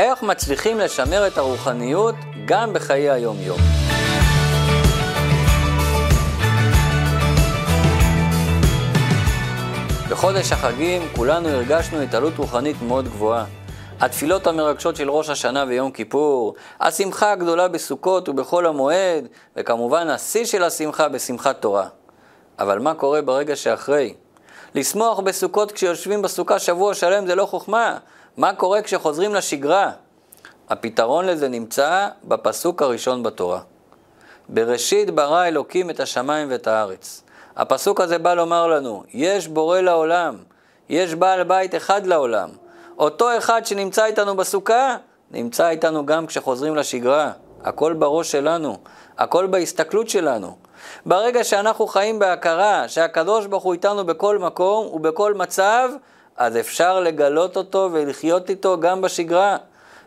איך מצליחים לשמר את הרוחניות גם בחיי היום-יום. בחודש החגים כולנו הרגשנו התעלות רוחנית מאוד גבוהה. התפילות המרגשות של ראש השנה ויום כיפור, השמחה הגדולה בסוכות ובחול המועד, וכמובן השיא של השמחה בשמחת תורה. אבל מה קורה ברגע שאחרי? לשמוח בסוכות כשיושבים בסוכה שבוע שלם זה לא חוכמה. מה קורה כשחוזרים לשגרה? הפתרון לזה נמצא בפסוק הראשון בתורה. בראשית ברא אלוקים את השמיים ואת הארץ. הפסוק הזה בא לומר לנו, יש בורא לעולם, יש בעל בית אחד לעולם. אותו אחד שנמצא איתנו בסוכה, נמצא איתנו גם כשחוזרים לשגרה. הכל בראש שלנו, הכל בהסתכלות שלנו. ברגע שאנחנו חיים בהכרה שהקדוש ברוך הוא איתנו בכל מקום ובכל מצב, אז אפשר לגלות אותו ולחיות איתו גם בשגרה.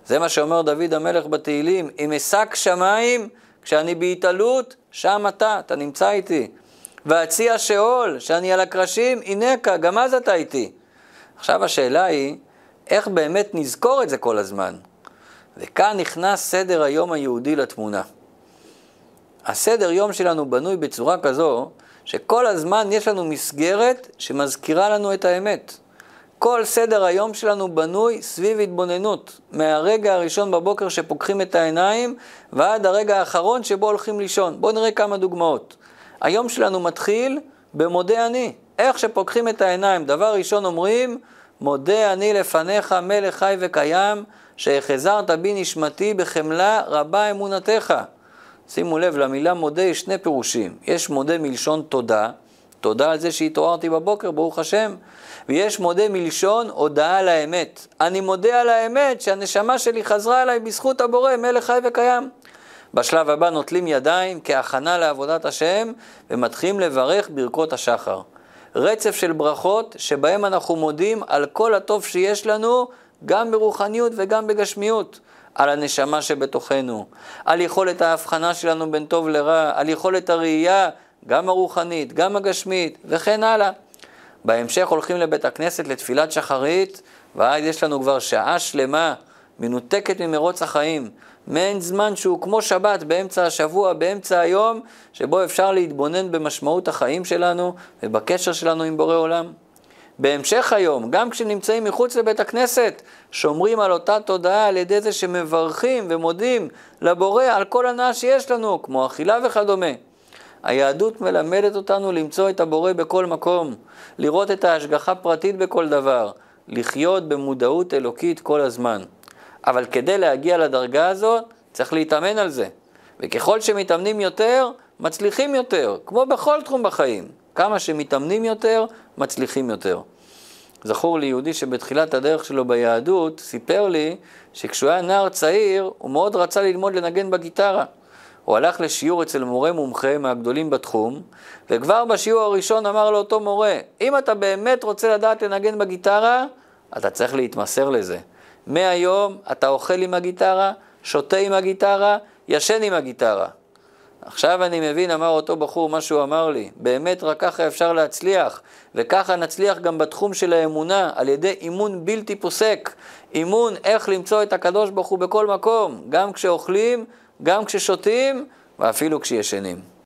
זה מה שאומר דוד המלך בתהילים, אם אשק שמיים, כשאני בהתעלות, שם אתה, אתה נמצא איתי. ואציע שאול, שאני על הקרשים, הנקה, גם אז אתה איתי. עכשיו השאלה היא, איך באמת נזכור את זה כל הזמן? וכאן נכנס סדר היום היהודי לתמונה. הסדר יום שלנו בנוי בצורה כזו, שכל הזמן יש לנו מסגרת שמזכירה לנו את האמת. כל סדר היום שלנו בנוי סביב התבוננות, מהרגע הראשון בבוקר שפוקחים את העיניים ועד הרגע האחרון שבו הולכים לישון. בואו נראה כמה דוגמאות. היום שלנו מתחיל במודה אני. איך שפוקחים את העיניים, דבר ראשון אומרים, מודה אני לפניך מלך חי וקיים, שהחזרת בי נשמתי בחמלה רבה אמונתך. שימו לב, למילה מודה יש שני פירושים. יש מודה מלשון תודה, תודה על זה שהתעוררתי בבוקר, ברוך השם. ויש מודה מלשון הודאה על האמת. אני מודה על האמת שהנשמה שלי חזרה אליי בזכות הבורא, מלך חי וקיים. בשלב הבא נוטלים ידיים כהכנה לעבודת השם ומתחילים לברך ברכות השחר. רצף של ברכות שבהם אנחנו מודים על כל הטוב שיש לנו, גם ברוחניות וגם בגשמיות. על הנשמה שבתוכנו, על יכולת ההבחנה שלנו בין טוב לרע, על יכולת הראייה, גם הרוחנית, גם הגשמית, וכן הלאה. בהמשך הולכים לבית הכנסת לתפילת שחרית, ואז יש לנו כבר שעה שלמה, מנותקת ממרוץ החיים. מעין זמן שהוא כמו שבת באמצע השבוע, באמצע היום, שבו אפשר להתבונן במשמעות החיים שלנו ובקשר שלנו עם בורא עולם. בהמשך היום, גם כשנמצאים מחוץ לבית הכנסת, שומרים על אותה תודעה על ידי זה שמברכים ומודים לבורא על כל הנאה שיש לנו, כמו אכילה וכדומה. היהדות מלמדת אותנו למצוא את הבורא בכל מקום, לראות את ההשגחה פרטית בכל דבר, לחיות במודעות אלוקית כל הזמן. אבל כדי להגיע לדרגה הזאת, צריך להתאמן על זה. וככל שמתאמנים יותר, מצליחים יותר, כמו בכל תחום בחיים. כמה שמתאמנים יותר, מצליחים יותר. זכור לי יהודי שבתחילת הדרך שלו ביהדות, סיפר לי שכשהוא היה נער צעיר, הוא מאוד רצה ללמוד לנגן בגיטרה. הוא הלך לשיעור אצל מורה מומחה מהגדולים בתחום, וכבר בשיעור הראשון אמר לאותו מורה, אם אתה באמת רוצה לדעת לנגן בגיטרה, אתה צריך להתמסר לזה. מהיום אתה אוכל עם הגיטרה, שותה עם הגיטרה, ישן עם הגיטרה. עכשיו אני מבין, אמר אותו בחור, מה שהוא אמר לי, באמת רק ככה אפשר להצליח, וככה נצליח גם בתחום של האמונה, על ידי אימון בלתי פוסק, אימון איך למצוא את הקדוש ברוך הוא בכל מקום, גם כשאוכלים, גם כששותים, ואפילו כשישנים.